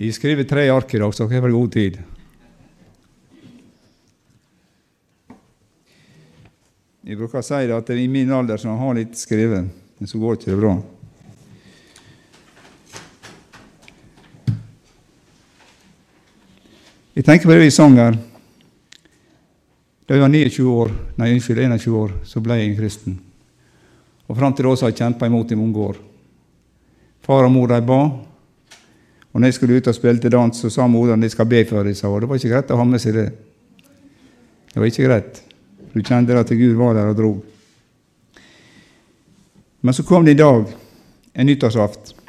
Jeg skriver tre ark i dag, så dere har god tid. Jeg bruker å si det at i min alder så har litt skrevet, men så går ikke det bra. Jeg tenker på det vi sang her. Da jeg var 29 år, nei, unnskyld, 21 år, så ble jeg en kristen. Og Fram til da har jeg kjempa imot i mange år. Far og mor de ba, og når jeg skulle ut og spille til dans, så sa moderen de skal be for deg. Og det var ikke greit å ha med seg det. Det var ikke greit. Du kjente at Gud var der og dro. Men så kom det i dag, en nyttårsaften.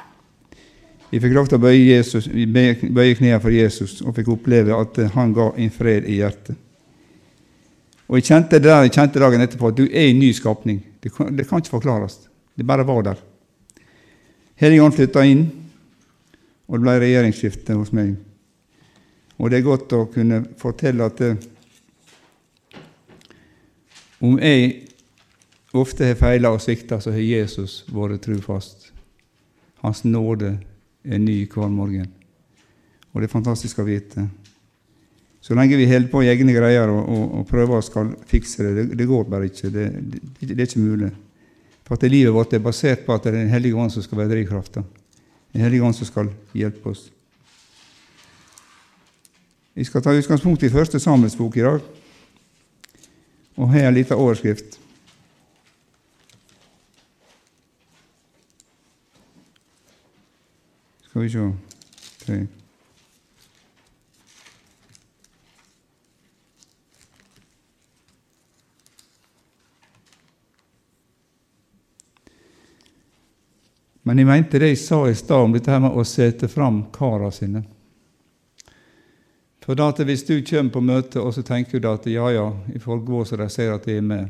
Vi fikk lov til å bøye, Jesus, bøye knærne for Jesus og fikk oppleve at han ga en fred i hjertet. Og Jeg kjente der, jeg kjente dagen etterpå at du er en ny skapning. Det kan, det kan ikke forklares. Det bare var der. Helligånd flytta inn, og det ble regjeringsskifte hos meg. Og det er godt å kunne fortelle at det, om jeg ofte har feila og svikta, så har Jesus vært trufast. Hans nåde er ny hver morgen. Og det er fantastisk å vite. Så lenge vi holder på i egne greier og, og, og prøver å fikse det, det, det går bare ikke. Det, det, er ikke mulig. For at livet vårt er basert på at det er Den hellige ånd som skal være drivkrafta. Den hellige ånd som skal hjelpe oss. Vi skal ta utgangspunkt i første Samuels bok i dag. Og her er en liten overskrift. Skal vi se Men jeg mente det jeg sa i stad om dette her med å sette fram kara sine. For at Hvis du kommer på møte og så tenker du at ja, ja, i går så de ser at jeg er med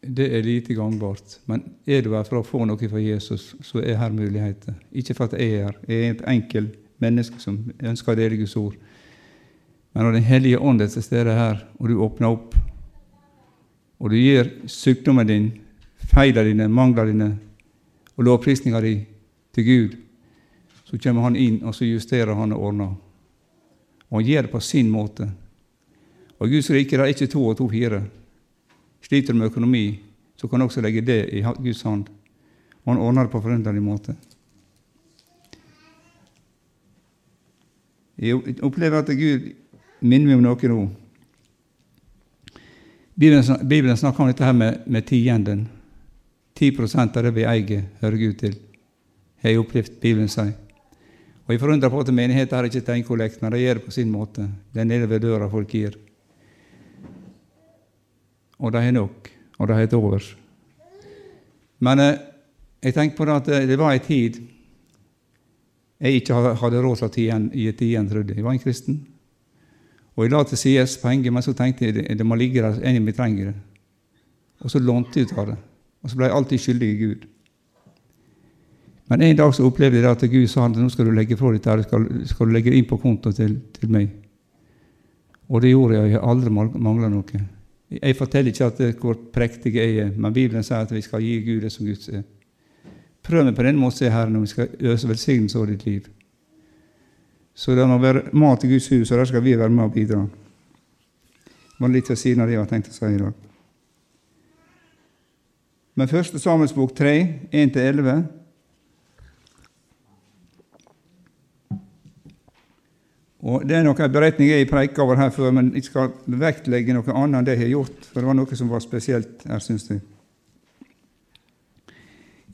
Det er lite gangbart. Men er du her for å få noe fra Jesus, så er her muligheter. Ikke for at jeg er her. Jeg er et enkelt menneske som ønsker å dele Guds ord. Men når Den hellige ånd er til stede her, og du åpner opp, og du gir sykdommen din, feilene dine, mangla dine og lovprisninga di til Gud, så kommer han inn, og så justerer han og ordner. Og han gjør det på sin måte. Og Guds rike er ikke to og to fire. Sliter du med økonomi, så kan du også legge det i Guds hånd. Og han ordner det på forunderlig måte. Jeg opplever at Gud minner meg om noe nå. Bibelen snakker om dette her med, med tienden. 10 av det vi eier, hører Gud til. Har jeg opplevd Bibelen sier. Og Jeg forundrer på at menigheten har ikke tenkt kollekt, men de gjør det på sin måte. Det er nede ved døra folk gir. Og de har nok, og de har et over. Men eh, jeg tenker på det at eh, det var en tid jeg ikke hadde råd til å gi igjen trodde jeg. Jeg var en kristen. Og jeg la til side penger, men så tenkte jeg det, det må ligge der enn vi trenger det. Og så lånte jeg ut av det. Og så ble jeg alltid skyldig i Gud. Men en dag så opplevde jeg at Gud sa at nå skal du legge fra dette, skal, skal du legge det inn på konto til, til, meg. Og det gjorde jeg. Jeg har aldri mangla noe. Jeg forteller ikke at det, hvor prektig jeg er, men Bibelen sier at vi skal gi Gud det som Guds er. Prøv meg på den måten, Herre, når vi skal øse velsignelse over ditt liv. Så det må være mat i Guds hus, og der skal vi være med og bidra. Det var litt ved siden av det jeg har tenkt å si i dag. Men første Samuels bok 3, 1-11 Og Det er noen beretninger jeg preika over her før, men jeg skal vektlegge noe annet enn det jeg har gjort, for det var noe som var spesielt her, syns jeg.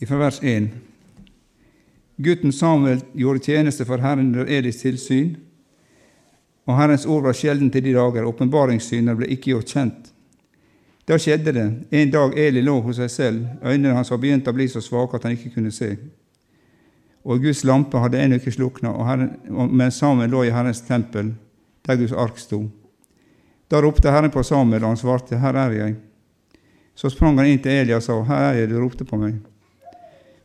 Fra vers 1. Gutten Samuel gjorde tjeneste for Herren under Elis tilsyn, og Herrens ord var sjelden til de dager. Åpenbaringssyner ble ikke gjort kjent. Da skjedde det. En dag Eli lå hos seg selv. Øynene hans var begynt å bli så svake at han ikke kunne se og Guds lampe hadde ennå ikke slukna, men Samuel lå i Herrens tempel, der Guds ark sto. Da ropte Herren på Samuel, og han svarte, Her er jeg. Så sprang han inn til Eli og sa, Her er jeg, du ropte på meg.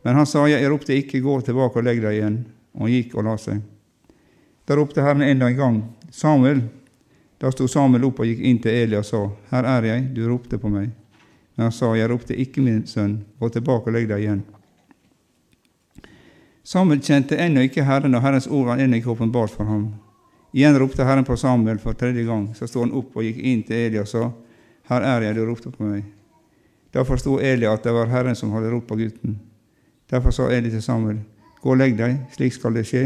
Men han sa, Jeg ropte ikke, gå tilbake og legg deg igjen. Og han gikk og la seg. Da ropte Herren enda en gang, Samuel. Da sto Samuel opp og gikk inn til Eli og sa, Her er jeg, du ropte på meg. Men han sa, Jeg ropte ikke, min sønn, gå tilbake og legg deg igjen. Samuel kjente ennå ikke Herren, og Herrens ord var ennå ikke åpenbart for ham. Igjen ropte Herren på Samuel for tredje gang. Så sto han opp og gikk inn til Eli og sa, Her er jeg, du ropte på meg. Da forsto Eli at det var Herren som hadde ropt på gutten. Derfor sa Eli til Samuel, Gå og legg deg, slik skal det skje.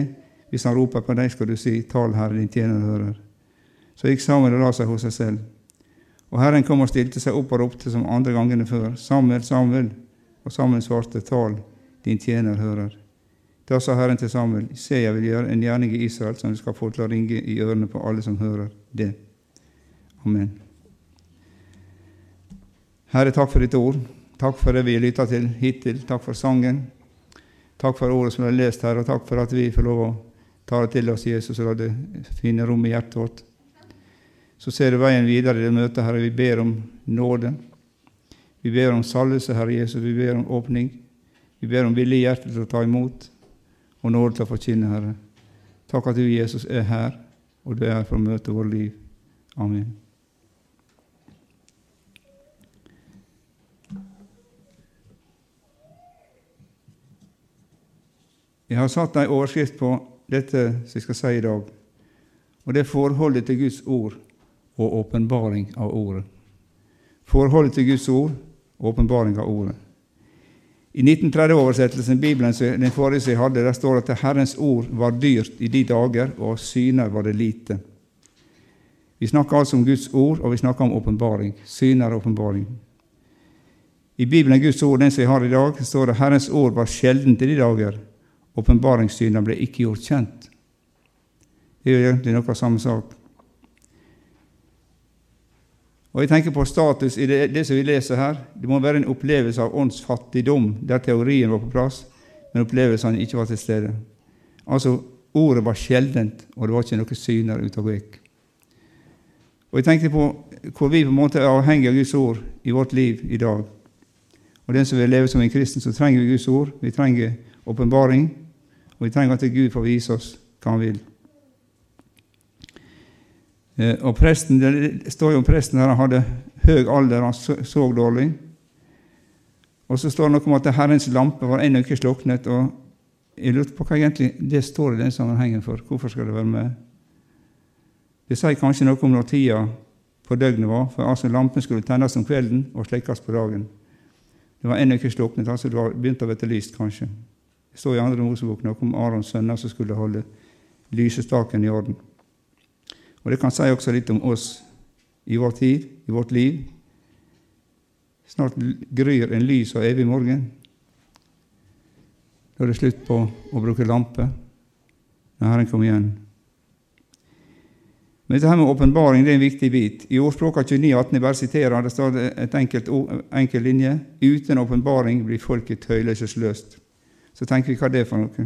Hvis han roper på deg, skal du si, Tal, Herre, din tjener hører. Så gikk Samuel og la seg hos seg selv. Og Herren kom og stilte seg opp og ropte som andre gangene før, Samuel, Samuel. Og Samuel svarte, Tal, din tjener hører. Da sa Herren til Samuel, se, jeg vil gjøre en gjerning i Israel som du skal få til å ringe i ørene på alle som hører det. Amen. Herre, takk for ditt ord. Takk for det vi har lytta til hittil. Takk for sangen. Takk for ordet som er lest her, og takk for at vi får lov å ta det til oss, Jesus, og la det finne rom i hjertet vårt. Så ser du veien videre i det møtet, Herre. Vi ber om nåde. Vi ber om salvelse, Herre Jesus. Vi ber om åpning. Vi ber om villig hjerte til å ta imot og nåde til å forkynne, Herre. Takk at du, Jesus, er her, og du er her for å møte vårt liv. Amen. Jeg har satt en overskrift på dette som jeg skal si i dag, og det er forholdet til Guds ord og åpenbaring av ordet. Forholdet til Guds ord og åpenbaring av ordet. I 1930-oversettelsen Bibelen den forrige som jeg hadde, der står det at Herrens ord var dyrt i de dager, og syner var det lite. Vi snakker altså om Guds ord, og vi snakker om åpenbaring. Syner og åpenbaring. I Bibelen Guds ord, den som jeg har i dag, står det Herrens ord var sjeldent i de dager. Åpenbaringssyner ble ikke gjort kjent. Det er jo egentlig noe av samme sak. Og jeg tenker på status i det, det, som vi leser her. Det må være en opplevelse av åndsfattigdom, der teorien var på plass, men opplevelsene ikke var til stede. Altså, ordet var sjeldent, og det var ikke noen syner ute og gikk. Og jeg tenkte på hvor vi på en måte er avhengig av Guds ord i vårt liv i dag. Og den som vil leve som en kristen, så trenger vi Guds ord. Vi trenger åpenbaring, og vi trenger at Gud får vise oss hva Han vil. Eh, og presten, Det står jo om presten her han hadde høy alder, han så, dårlig. Og så står det noe om at Herrens lampe var ennå ikke sluknet. og Jeg lurte på hva egentlig det står i den sammenhengen for. Hvorfor skal det være med? Det sier kanskje noe om når tida på døgnet var, for altså lampen skulle tennes om kvelden og slekkes på dagen. Det var ennå ikke sluknet, altså det var begynt å bli lyst, kanskje. Det står i andre Mosebok noe om Arons sønner som skulle holde lysestaken i orden. Og Det kan si også litt om oss i vår tid, i vårt liv. Snart gryr en lys og evig morgen. Da er det slutt på å bruke lampe når Herren kommer igjen. Men dette her med åpenbaring er en viktig bit. I Ordspråka 29,18 jeg bare siterer, det står et enkelt enkel linje. Uten åpenbaring blir folket tøylesesløst. Så tenker vi hva det er for noe.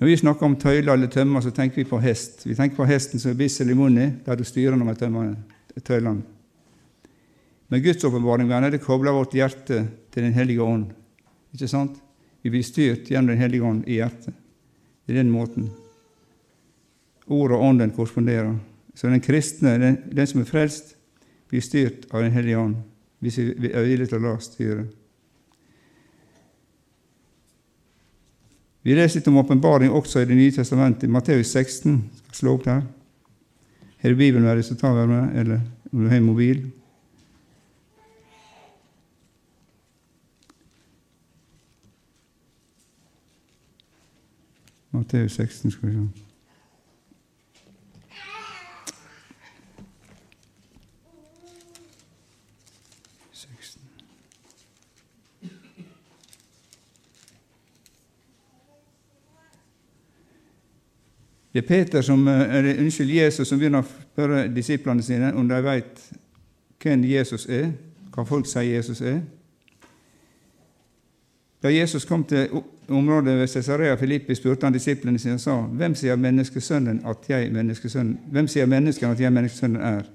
Når vi snakker om tøyler eller tømmer, så tenker vi på hest. Vi tenker på hesten som er bissel i munnen, der du styrer når med tøylene. Men Guds åpenbaring det kobler vårt hjerte til Den hellige ånd. Ikke sant? Vi blir styrt gjennom Den hellige ånd i hjertet. Det er den måten. Ordet og ånden korresponderer. Så den kristne, den, den som er frelst, blir styrt av Den hellige ånd, hvis vi er villige til å la styre. Vi leser litt om åpenbaring også i Det nye testamentet, i Matteus 16. Skal slå opp der. Har du Bibelen med deg, så ta den med, eller om du har mobil. Matteus 16, skal vi se. Det er Peter som, eh, eller, unnskyld, Jesus som begynner å spørre disiplene sine om de vet hvem Jesus er, hva folk sier Jesus er. Da Jesus kom til området ved Cesarea Filippi, spurte han disiplene sine og sa, hvem sier menneskesønnen at jeg menneskesønnen, hvem sier menneskene at jeg menneskesønnen er?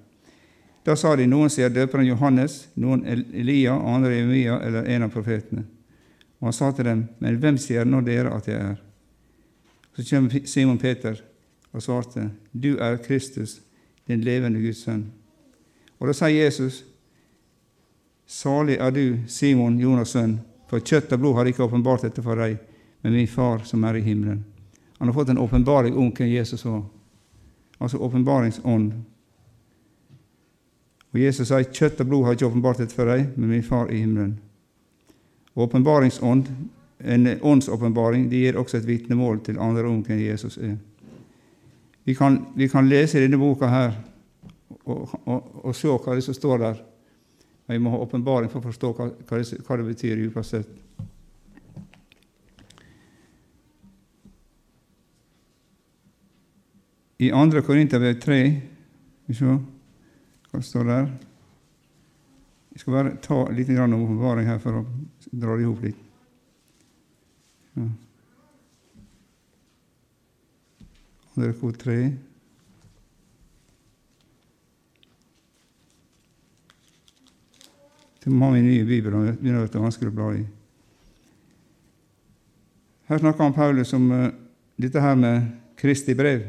Da sa de noen sier døperen Johannes, noen Elia, andre Emia eller en av profetene. Og han sa til dem, men hvem sier nå dere at jeg er? Så kommer Simon Peter og svarte, Du er Kristus, den levende Guds sønn. Og da sier Jesus, Salig er du, Simon, Jonas' sønn, For kjøtt og blod har ikke åpenbart dette for deg, men min Far som er i himmelen. Han har fått en åpenbaring om hvem Jesus var. Altså åpenbaringsånd. Og Jesus sier kjøtt og blod har ikke åpenbart dette for deg, men min Far i himmelen. Åpenbaringsånd, en åndsåpenbaring, det gir også et vitnemål til andre om hvem Jesus er. Vi kan, vi kan lese denne boka her og, og, og se hva det som står der. Men vi må ha åpenbaring for å forstå hva, hva, det, hva det betyr dypest sett. I 2. Korinterbrev 3 Vi se hva det står der. Jeg skal bare ta litt om åpenbaring her for å dra det i hop litt. Ja. Andre kor 3. Så må nye bibler, begynner å bli vanskelig å bla i. Her snakker han Paulus om uh, dette her med Kristi brev.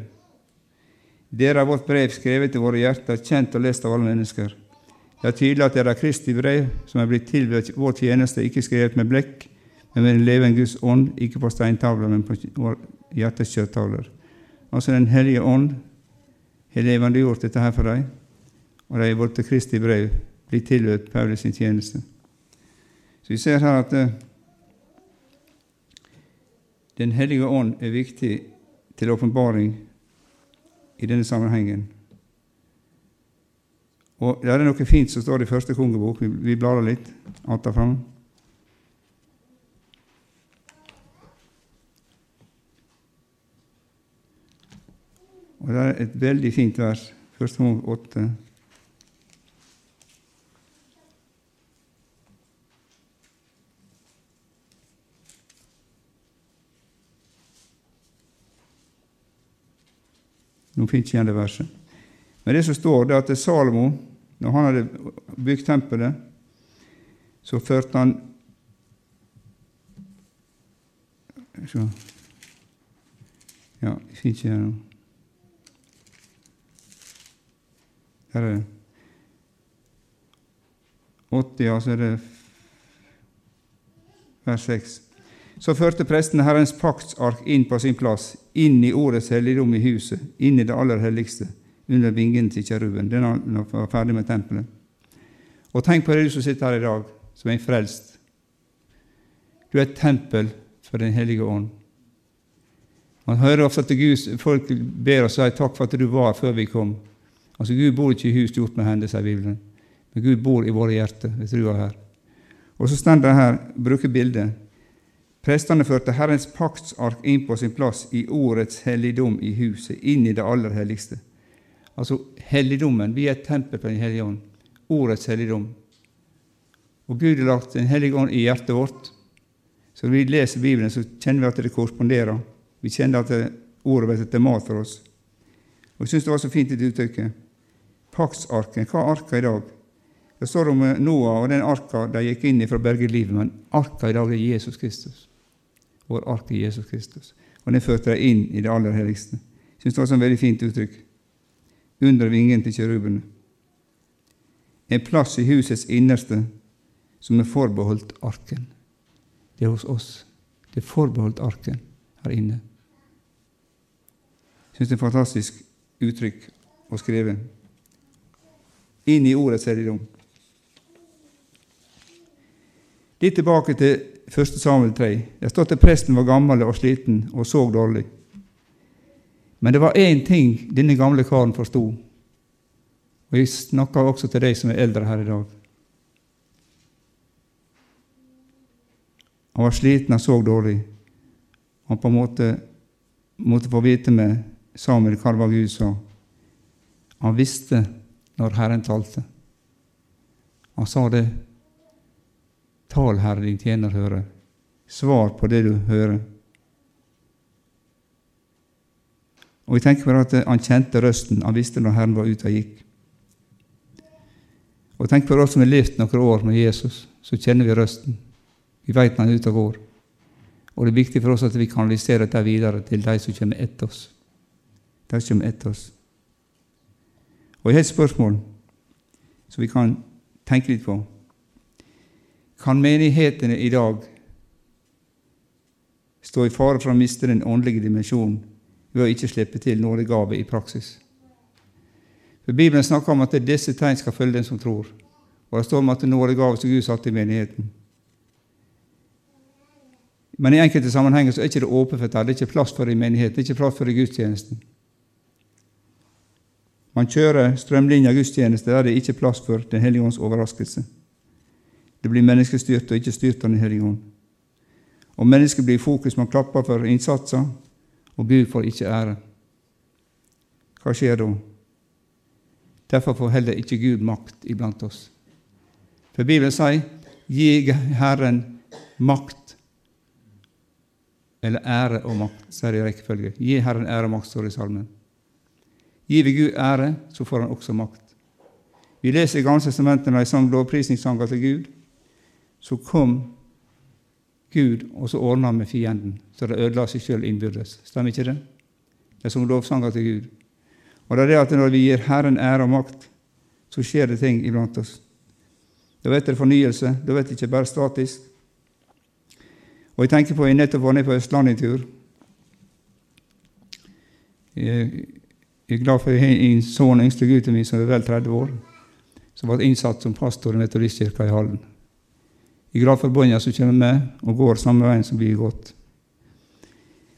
Dere har vårt brev skrevet i våre hjerter, kjent og lest av alle mennesker. Det er tydelig at dere er Kristi brev, som er blitt til ved vår tjeneste, ikke skrevet med blekk, men med en levende Guds ånd, ikke på steintavler, men på hjertets kjøttavler. Altså Den hellige ånd har levendegjort dette her for deg, og de har blitt Kristi brev, blir tilhørt Paulus sin tjeneste. Så vi ser her at uh, Den hellige ånd er viktig til åpenbaring i denne sammenhengen. Og Det er noe fint som står i første kongebok. Vi, blar litt att fram. Og Det er et veldig fint vers. Første kongebok åtte. Nå finner ikke igjen det verset. Men det som står, det er at Salomo, når han hadde bygd tempelet, så førte han Ja, jeg finner ikke det nå. Her er det. 80, ja, så er det vers 6. Så førte presten Herrens paktsark inn på sin plass, inn i Årets helligdom i huset, inn i det aller helligste, under vingen til kjeruben. Den var ferdig med tempelet. Og tenk på det du som sitter her i dag, som er frelst. Du er et tempel for Den hellige ånd. Man hører ofte at Gud, folk ber og sier 'takk for at du var før vi kom'. Altså Gud bor ikke i hus gjort med hender, sier Bibelen, men Gud bor i våre hjerter ved trua her. Og så står det her, bruker bildet Prestene førte Herrens paktsark inn på sin plass i Årets helligdom i huset, inn i det aller helligste. Altså helligdommen. Vi er et tempel på Den hellige ånd. Årets helligdom. Og Gud har lagt Den hellige ånd i hjertet vårt. Så når vi leser Bibelen, så kjenner vi at det korresponderer. Vi kjenner at ordet blir til mat for oss. Og Jeg syns det var så fint et uttrykket. Paktsarken. Hva er arka i dag? Det står om Noah og den arka de gikk inn i for å berge livet, men arka i dag er Jesus Kristus vår ark er Jesus Kristus. Og den førte dem inn i det aller helligste. Jeg syns det var et veldig fint uttrykk. Under vingen til kjerubene. En plass i husets innerste som er forbeholdt arken. Det er hos oss. Det er forbeholdt arken her inne. Jeg syns det er et fantastisk uttrykk å skrive. Inn i ordets helligdom. Litt tilbake til 1. Samuel 3. Der står at presten var gammel og sliten og så dårlig. Men det var én ting denne gamle karen forsto, og jeg snakker også til deg som er eldre her i dag. Han var sliten, og så dårlig. Han på en måte måtte få vite med Samuel hva det var Gud sa. Han visste når Herren talte. Han sa det Tal, Herre, din tjener hører. Svar på det du hører. Og jeg tenker på at Han kjente røsten, han visste når Herren var ute og gikk. Og tenk på oss som har levd noen år med Jesus, så kjenner vi røsten. Vi veit når han er ute og går. Og det er viktig for oss at vi kanaliserer dette videre til de som kommer etter oss. De som kommer etter oss. Og jeg har et spørsmål som vi kan tenke litt på. kan menighetene i dag stå i fare for å miste den åndelige dimensjonen ved å ikke slippe til nådegave i praksis. For Bibelen snakker om at disse tegn skal følge den som tror. Og det står om at nådegave som Gud satte i menigheten. Men i enkelte sammenhenger så er ikke det åpent for dette. Det er ikke plass for det i menigheten, det er ikke plass for det i gudstjenesten. Man kjører strømlinja gudstjeneste der det er ikke plass for Den hellige ånds overraskelse. Det blir menneskestyrt og ikke styrt av Den hellige ånd. Og mennesket blir i fokus, man klapper for innsatser, og Gud får ikke ære. Hva skjer da? Derfor får heller ikke Gud makt iblant oss. For Bibelen sier 'gi Herren makt', eller ære og makt, sier det i rekkefølge. Gi Herren ære og makt, står det i salmen. Gir vi Gud ære, så får Han også makt. Vi leser i Gamle testamentet når de sang lovprisningssanger til Gud. Så kom Gud, og så ordna han med fienden, så de ødela seg sjøl innbyrdes. Stemmer ikke det? De sang lovsanger til Gud. Og det er det at når vi gir Herren ære og makt, så skjer det ting iblant oss. Da vet dere fornyelse. Da vet det ikke bare statisk. Og jeg tenker på Jeg nettopp var nede på Østlandet en tur. Jeg er glad for at jeg har en sønn, yngste gutten min, som er vel 30 år, som ble innsatt som pastor i Metodistkirka i Halden. Jeg er glad for bånda som kommer med og går samme veien som blir gått.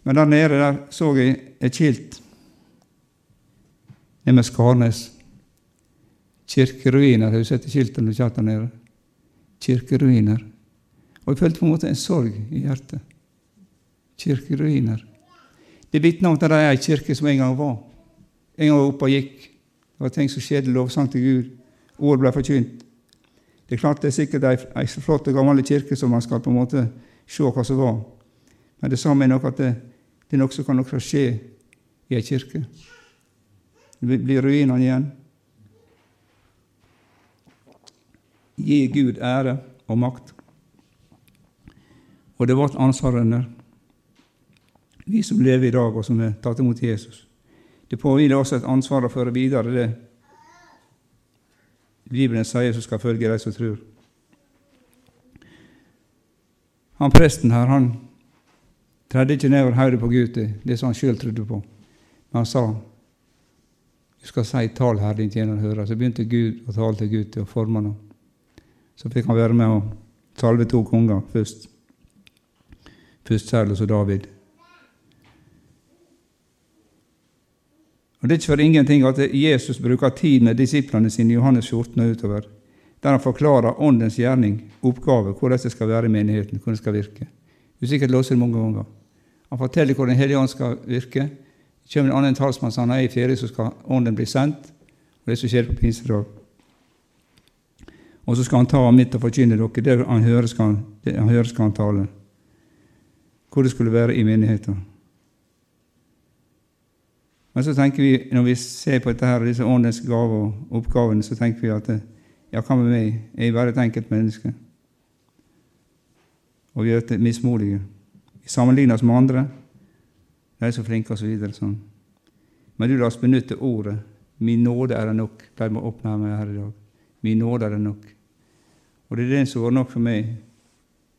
Men der nede der så jeg et skilt nede med Skarnes. Kirkeruiner. Har du sett skiltet når du kjører der nede? Kirkeruiner. Og jeg følte på en måte en sorg i hjertet. Kirkeruiner. Det vitner om at det er ei kirke som en gang var. En gang var oppe og gikk. Det var ting som skjedde, lovsang til Gud. Ord ble forkynt. Det er klart det er sikkert ei, ei flott og gammel kirke som man skal på en måte se hva som var. Men det samme er nok at det, det er kan også skje i ei kirke. Det blir ruinene igjen. Gi Gud ære og makt. Og det er vårt ansvar under vi som lever i dag, og som har tatt imot Jesus. Det påhviler også et ansvar å føre videre det Bibelen sier som skal følge de som tror. Han Presten her han tredde ikke ned over hodet på Gud, det som han sjøl trodde på. Men han sa du skal si 'tal, her, din tjener hører'. Så begynte Gud å tale til Gud til å forme ham. Så fikk han være med og salve to konger først. Først Saul og så David. Og Det er ikke for ingenting at Jesus bruker tid med disiplene sine i Johannes 14 og utover, der han forklarer Åndens gjerning, oppgave, hvordan det skal være i menigheten, hvordan det skal virke. Du har sikkert lest det mange ganger. Han forteller hvordan Den hellige ånd skal virke. Det kommer en annen talsmann som han er i ferie, så skal Ånden bli sendt. Og det som skjer på pinsedag. Og så skal han ta ham midt og forkynne dere. Det han hører, skal han, han hører, skal han tale. Hvor det skulle være i menigheten. Men så tenker vi, når vi ser på dette her, disse åndens gaver og oppgavene, så tenker vi at ja, hva med meg? Jeg er bare et enkelt menneske. Og vi er mismodige. Vi sammenligner oss med andre. De er så flinke, osv. Så sånn. Men du, la oss benytte ordet. Min nåde er det nok. Pleier meg å oppnære meg her i dag. Min nåde er det nok. Og det er det som var nok for meg.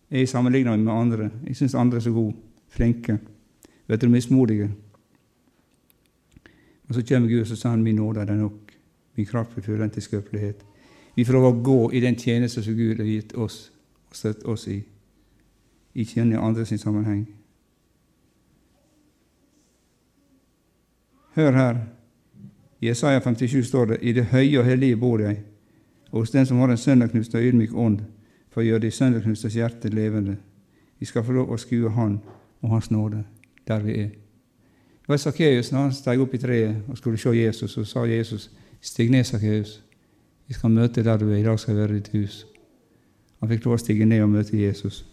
Jeg sammenligner meg med andre. Jeg syns andre er så gode, flinke. Vet du, mismodige. Og så kommer Gud og sier han, min nåde er det nok. Min kraft er fullendt til skrøpelighet. Vi får lov å gå i den tjeneste som Gud har gitt oss og støtt oss i. i tjene andre sin sammenheng. Hør her. I Jesaja 57 står det I det høye og hellige bor jeg, og hos den som har en sønderknust og ydmyk ånd, for å gjøre de sønderknustes hjerte levende. Vi skal få lov å skue Han og Hans nåde der vi er. Var Sakkeus når han steg opp i treet og skulle se Jesus, og sa Jesus, 'Stig ned, Sakkeus. Vi skal møte der du er. I dag skal være ditt hus.' Han fikk lov å stige ned og møte Jesus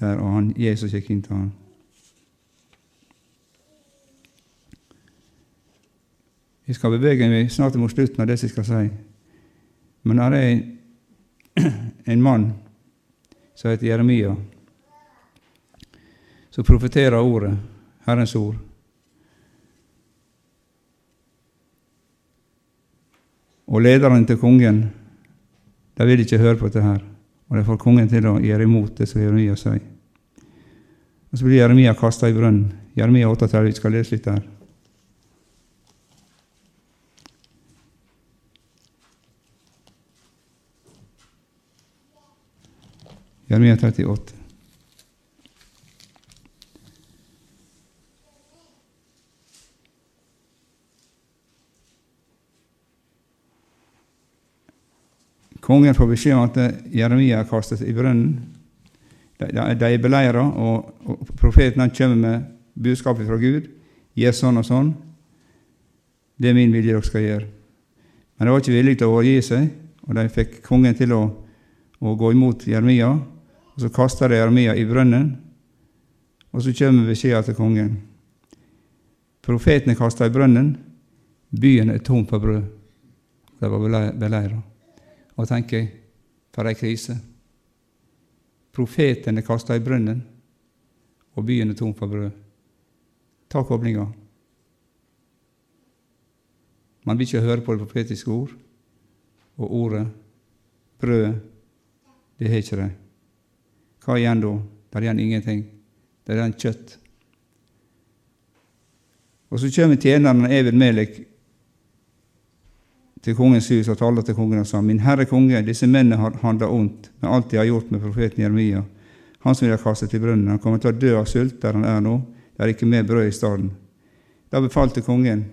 der, og han, Jesus gikk inn til ham. Vi skal bevege meg snart mot slutten av det jeg skal si. Men her er en, en mann som heter Jeremia, som profeterer ordet, Herrens ord. Og lederen til kongen, de vil ikke høre på dette her. Og de får kongen til å gjøre imot det som Jeremia sier. Og så blir Jeremia kasta i brønnen. Jeremia 38, vi skal lese litt der. Jeremia 38. Kongen får beskjed om at Jeremia er kastet i brønnen. De, de er beleira, og, og profeten han kommer med budskapet fra Gud. Gjør sånn og sånn. Det er min vilje dere skal gjøre. Men de var ikke villige til å overgi seg, og de fikk kongen til å, å gå imot Jeremia. Og Så kaster de Jeremia i brønnen, og så kommer beskjeden til kongen. Profeten er kasta i brønnen, byen er tom for brød. De var beleira. Og tenker for ei krise. Profeten er kasta i brønnen, og byen er tom for brød. Ta koblinga. Man vil ikke høre på det profetiske ord, og ordet, brødet, det har ikke de. Hva igjen da? Det er igjen ingenting. Det er igjen kjøtt. Og så kommer tjeneren Evin Melek til kongens hus og talte til kongen og sa:" Min herre konge, disse mennene har handla ondt med alt de har gjort med profeten Jeremia. Han som de har kastet i brønnen. Han kommer til å dø av sult der han er nå. Det er ikke mer brød i staden. Da befalte kongen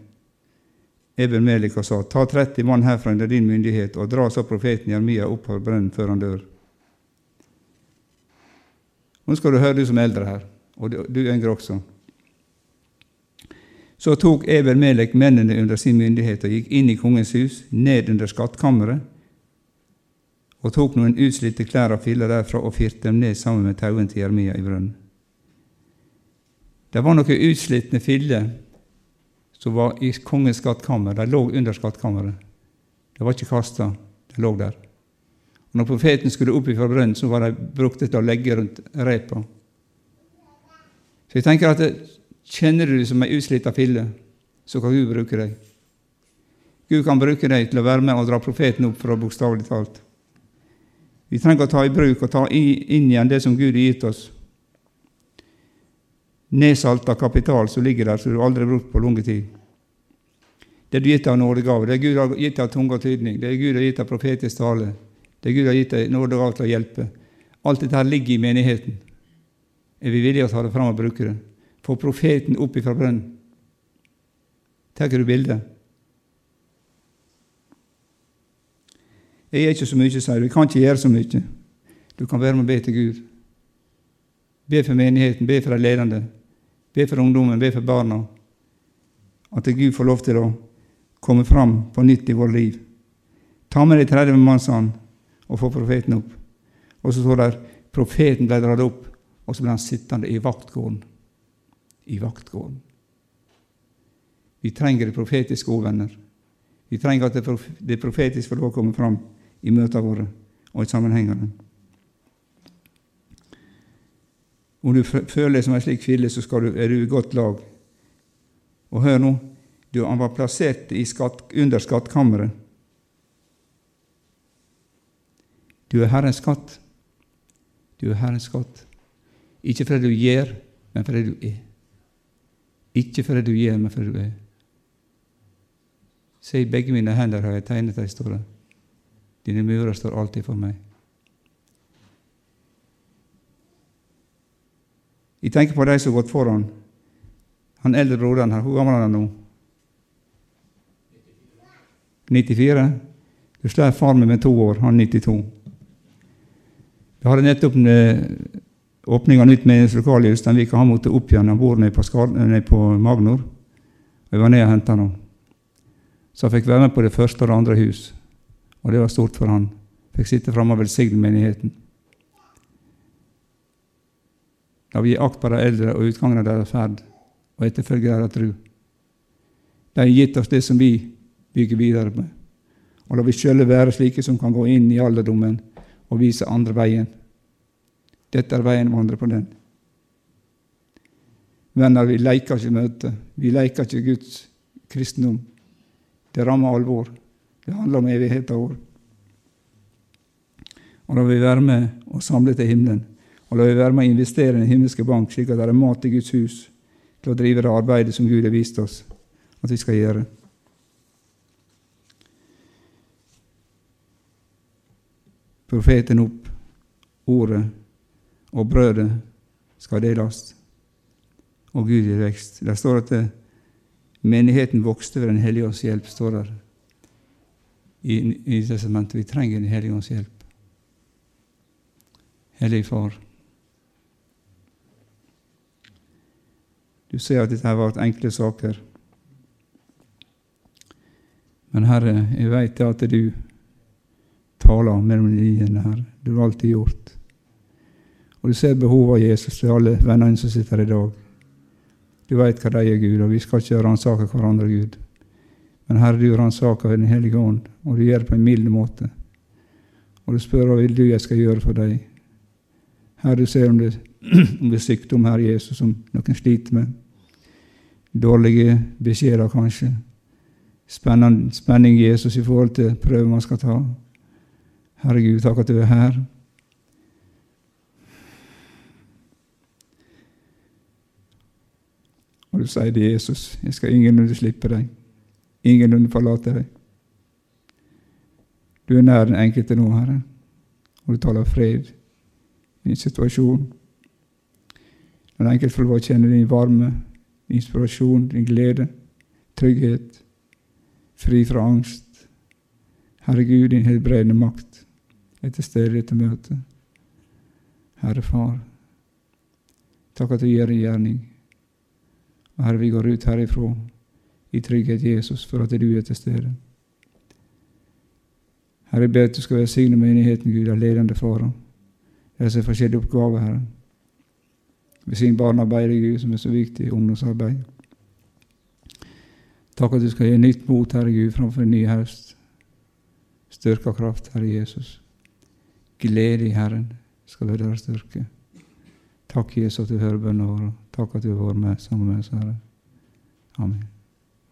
Eben Melik og sa:" Ta 30 mann herfra under din myndighet, og dra så profeten Jeremia opp av brønnen før han dør. Nå skal du høre, du som er eldre her, og du, du yngre også. Så tok Eber-Melek mennene under sin myndighet og gikk inn i kongens hus, ned under skattkammeret, og tok noen utslitte klær og filler derfra og firte dem ned sammen med tauen til Jeremia i brønnen. Det var noen utslitne filler som var i kongens skattkammer. De lå under skattkammeret. De var ikke kasta, de lå der. Og når profeten skulle opp fra brønnen, så var de brukt til å legge rundt repa. Så jeg tenker at det, Kjenner du deg som ei utslita fille, så kan Gud bruke deg. Gud kan bruke deg til å være med og dra profeten opp fra bokstavelig talt. Vi trenger å ta i bruk og ta inn igjen det som Gud har gitt oss. Nedsalta kapital som ligger der, som du aldri har brukt på lange tid. Det har gitt av nådegave. Det Gud har gitt av tunge og tydning. Det Gud har gitt av profetisk tale. Det Gud har gitt av nådegave til å hjelpe. Alt dette her ligger i menigheten. Er vi villige til å ta det fram og bruke det? Få profeten opp ifra brønnen. Tar du bildet? Jeg er ikke så mye, sier du. Jeg kan ikke gjøre så mye. Du kan være med og be til Gud. Be for menigheten, be for de ledende, be for ungdommen, be for barna. At Gud får lov til å komme fram på nytt i vårt liv. Ta med deg 30 mannsand sa og få profeten opp. Og så står det profeten ble dratt opp, og så ble han sittende i vaktgården i vaktgården. Vi trenger det profetiske venner. Vi trenger at det profetiske får lov å komme fram i møtene våre og i sammenhengene. Om du føler deg som en slik fille, så du, er du i godt lag. Og hør nå, du, han var plassert skatt, under skattkammeret. Du er Herrens skatt. Du er Herrens skatt. Ikke fordi du gjør, men fordi du er. Ikke fordi du gjør, men fordi du er. Se, i begge mine hender har jeg tegnet ei store. Dine murer står alltid for meg. Jeg tenker på de som har gått foran. Han eldre broderen her, hvor gammel er han nå? 94? Du slår far min med to år, han er 92. Vi hadde nettopp eh, åpning av nytt menighetslokale i Ulsteinvik, han måtte opp gjennom Han nede på, på Magnor. Jeg var nede og henta ham. Så jeg fikk være med på det første og det andre hus. Og det var stort for han. Fikk sitte framme og velsigne menigheten. Da vi gir akt på de eldre og utgangen av deres ferd, og etterfølger deres tro. De har gitt oss det som vi bygger videre med. Og la vi sjøl være slike som kan gå inn i alderdommen og vise andre veien. Dette er veien, å vandre på den. Venner, vi leker ikke møte. Vi leker ikke Guds kristendom. Det rammer alvor. Det handler om evighet av år. Og la vi være med og samle til himmelen. Og la vi være med å investere i den himmelske bank, slik at det er mat i Guds hus til å drive det arbeidet som Gud har vist oss at vi skal gjøre. Profeten opp, ordet og brødet skal deles, og Gud gir vekst. Det står at menigheten vokste ved Den hellige ånds hjelp, står der i, i testamentet. Vi trenger Den hellige ånds hjelp. Hellige Far. Du ser at dette har vært enkle saker. Men Herre, jeg veit at du taler mellom linjene her. Det har du alltid gjort. Og du ser behovet av Jesus til alle vennene som sitter her i dag. Du veit hva de er, Gud, og vi skal ikke ransake hverandre, Gud. Men Herre, du ransaker Den hellige ånd, og du gjør det på en mild måte. Og du spør hva vil du jeg skal gjøre for deg. Herre, du ser om det, om det er sykdom, Herre Jesus, som noen sliter med. Dårlige beskjeder, kanskje. Spennende, spenning Jesus i forhold til prøver man skal ta. Herre Gud, takk at du er her. Og du sier til Jesus, jeg skal ingenlunde slippe deg, ingenlunde forlate deg. Du er nær den enkelte nå, Herre, og du taler fred i din situasjon. Den enkelte får lov å kjenne din varme, din inspirasjon, din glede, trygghet, fri fra angst. Herre Gud, din helbredende makt er til stede i dette møtet. Herre Far, takk at du gjør en gjerning. Herre, vi går ut herifra i trygghet, Jesus, for at du er til stede. Herre, jeg ber at du skal velsigne menigheten, Gud, av ledende farer. Det er så forskjellige oppgaver, Herre. Velsign barnearbeidet, Gud, som er så viktig, ungdomsarbeid. Takk at du skal gi nytt mot, Herre Gud, framfor en ny høst. Styrka kraft, Herre Jesus. Glede i Herren skal være deres styrke. Takk, Jesus, at du hører bønnene våre. Takk at du har vært med sammen med oss, Herre. Amen.